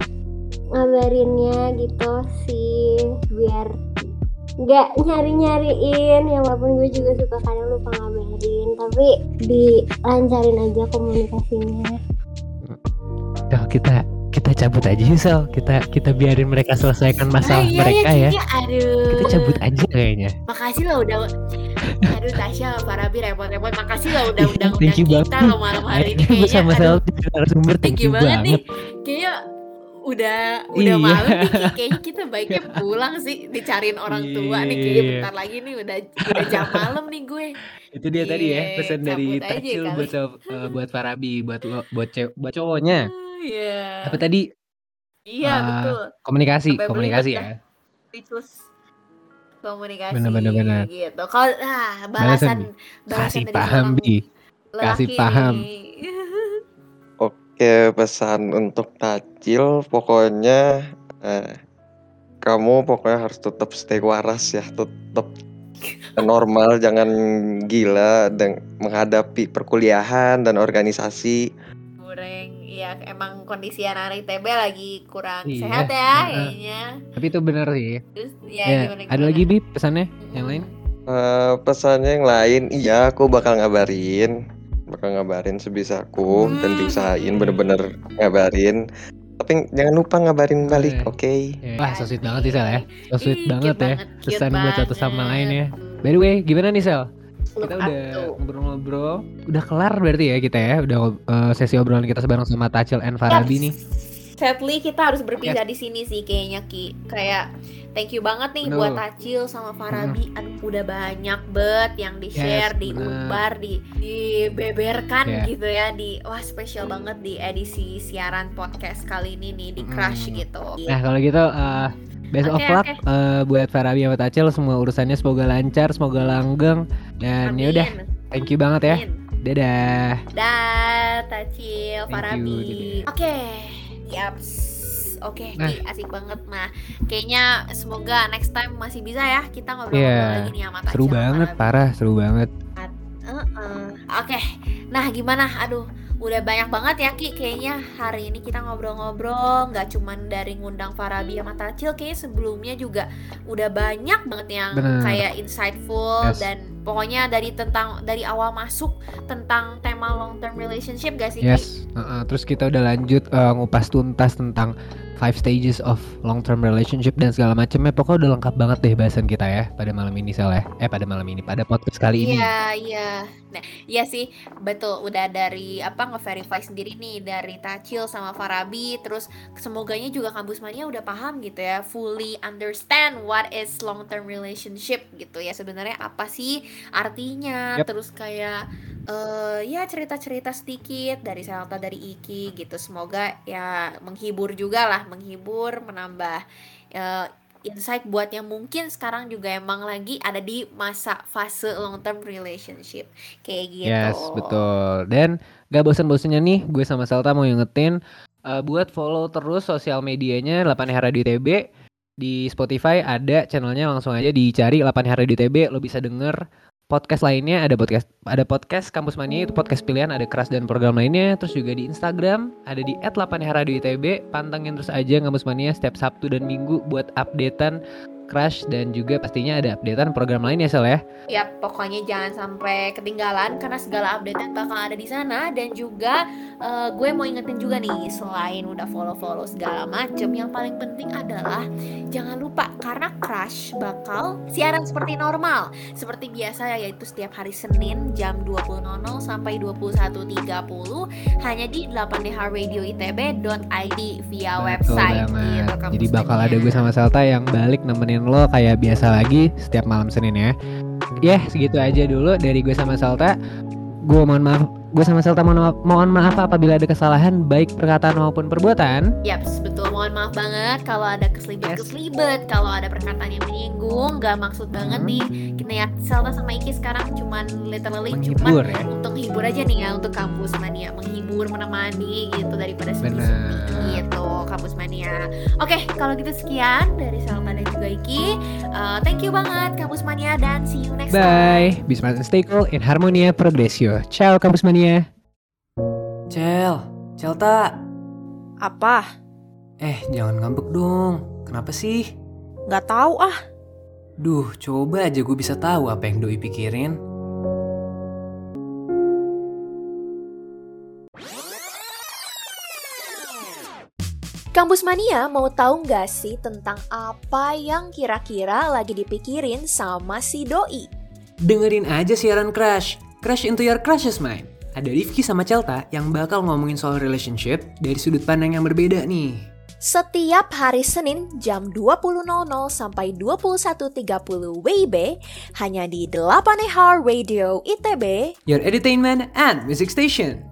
ngabarinnya gitu sih biar nggak nyari-nyariin ya walaupun gue juga suka kadang lupa ngabarin tapi dilancarin aja komunikasinya Kalau kita kita cabut aja yuk Sel. Kita kita biarin mereka selesaikan masalah Ah, iya, mereka ya. kayaknya, aduh. Kita cabut aja kayaknya. Makasih lo udah Aduh Tasya Farabi repot-repot Makasih lo udah undang-undang Thank you kita banget. lo malam hari ini kayaknya sama Sel narasumber Thank you banget nih Kayaknya udah udah Iya. malam nih kayaknya kita baiknya pulang sih dicariin orang tua nih kayaknya Iya. bentar lagi nih udah udah jam malam nih gue Itu dia tadi ya Iya, pesan dari Tacil kali. buat eh, buat Farabi, buat lo- buat cew- buat cowoknya. Iya Apa tadi? iya Ah, betul Komunikasi, Sampai komunikasi ya. Speechless komunikasi Bener, bener, bener. gitu kalau ah, Balasan, balasan Kasih dari paham Bi. Kasih paham. Oke, pesan untuk Tacil pokoknya eh, kamu pokoknya harus tetap stay waras ya, tetap normal, jangan gila dan menghadapi perkuliahan dan organisasi. goreng ya emang kondisi anak-anak ITB lagi kurang Iya, sehat ya kayaknya Tapi itu bener sih. terus ya, Ya, gimana, ada lagi Bi pesannya yang lain? Eh, pesannya yang lain, iya aku bakal ngabarin, bakal ngabarin sebisaku dan Hmm. diusahain bener-bener ngabarin. Tapi jangan lupa ngabarin balik, Oke. oke? Ya. Wah, so sweet banget sih Sel ya. So Ih, sweet banget cute ya. cute Pesan buat satu sama lain ya. banget. By the way, gimana nih Sel? Kita udah ngobrol-ngobrol, udah kelar berarti ya kita ya, udah eh, sesi obrolan kita bareng sama Tacil and Farabi Yaps. nih. Sadly kita harus berpisah di sini sih kayaknya Ki. Kayak thank you banget nih Bener. buat Tacil sama Farabi. Aduh udah banyak bet yang di-share, Yes, bener. diumbar, di dibeberkan Yeah. gitu ya di wah spesial banget di edisi siaran podcast kali ini nih di Crush Hmm. gitu. Nah, kalau gitu eh best of Oke, luck oke. eh, buat Farabi sama Tacil semua urusannya semoga lancar, semoga langgeng dan ya udah, thank you banget ya. Amin. Dadah. Dah, Tacil, Thank Farabi. Oke, yaps. Oke, Nah. Ki, asik banget. Nah, kayaknya semoga next time masih bisa ya kita ngobrol-ngobrol Iya, lagi nih sama Tacil. Seru banget, Farabi. parah, seru banget. Heeh. Oke, nah gimana? Aduh, udah banyak banget ya Ki. Kayaknya hari ini kita ngobrol-ngobrol, nggak cuman dari ngundang Farabi sama Tacil, kayaknya sebelumnya juga udah banyak banget yang Bener. kayak insightful Yes. dan pokoknya dari tentang dari awal masuk tentang tema long term relationship gak sih Ki? Yes. Heeh, terus kita udah lanjut eh, ngupas tuntas tentang five stages of long term relationship dan segala macamnya. Pokoknya udah lengkap banget deh bahasan kita ya pada malam ini Sel ya. Eh pada malam ini, pada podcast kali ini. Iya, iya. Nah, iya sih, betul. Udah dari apa nge-verify sendiri nih dari Tacil sama Farabi, terus semoganya juga kampus mania udah paham gitu ya, fully understand what is long term relationship gitu ya. Sebenarnya apa sih artinya? Yep. Terus kayak eh ya cerita-cerita sedikit dari Selta dari Iki gitu. Semoga ya menghibur juga lah, menghibur, menambah eh, insight buat yang mungkin sekarang juga emang lagi ada di masa fase long term relationship kayak gitu. Yes, betul. Dan gak bosan-bosannya nih, gue sama Salta mau ingetin eh, buat follow terus sosial medianya 8 Hari Radio TB di Spotify ada channelnya langsung aja dicari 8 Hari Radio TB lo bisa denger podcast lainnya ada podcast ada podcast Kampus Mania itu podcast pilihan ada keras dan program lainnya terus juga di Instagram ada di @8haradio_itb pantengin terus aja Kampus Mania setiap Sabtu dan Minggu buat updatean Crush dan juga pastinya ada updatean program lainnya Sel ya. Ya pokoknya jangan sampai ketinggalan karena segala update bakal ada di sana dan juga eh, gue mau ingetin juga nih selain udah follow-follow segala macem yang paling penting adalah jangan lupa karena Crush bakal siaran seperti normal seperti biasa ya yaitu setiap hari Senin jam 20.00 sampai 21.30 hanya di 8dhradioitb.id via Betul website banget. gitu, kampus Jadi bakal ada gue sama Salta yang balik nemenin lo kayak biasa lagi setiap malam Senin ya. Ya segitu aja dulu dari gue sama Salta. Gue mohon maaf, gue sama Salta mohon maaf, mohon maaf apabila ada kesalahan baik perkataan maupun perbuatan. Yaps, betul. Mohon maaf banget kalau ada keselibet-keselibet, kalau ada perkataan yang menyinggung, gak maksud banget Hmm. nih. Kita ya Selta sama Iki sekarang cuman literally Menghibur cuman ya. untuk hibur aja nih ya untuk kampus mania, menghibur, menemani gitu daripada sedih-sedih gitu kampus mania. Oke, kalau gitu sekian dari Selta dan juga Iki. Uh, thank you banget kampus mania dan see you next time. Bye. Be smart and stay cool in Harmonia Progressio. Ciao Kampus Mania. Cel, Celta. Apa? Eh, jangan ngambek dong. Kenapa sih? Gak tahu ah. Duh, coba aja gue bisa tahu apa yang doi pikirin. Kampus Mania mau tahu nggak sih tentang apa yang kira-kira lagi dipikirin sama si doi? Dengerin aja siaran Crash, Crash into your Crush's Mind. Ada Rifki sama Celta yang bakal ngomongin soal relationship dari sudut pandang yang berbeda nih. Setiap hari Senin jam 20.00 sampai 21.30 WIB hanya di 8 Heart Radio ITB Your entertainment and music station.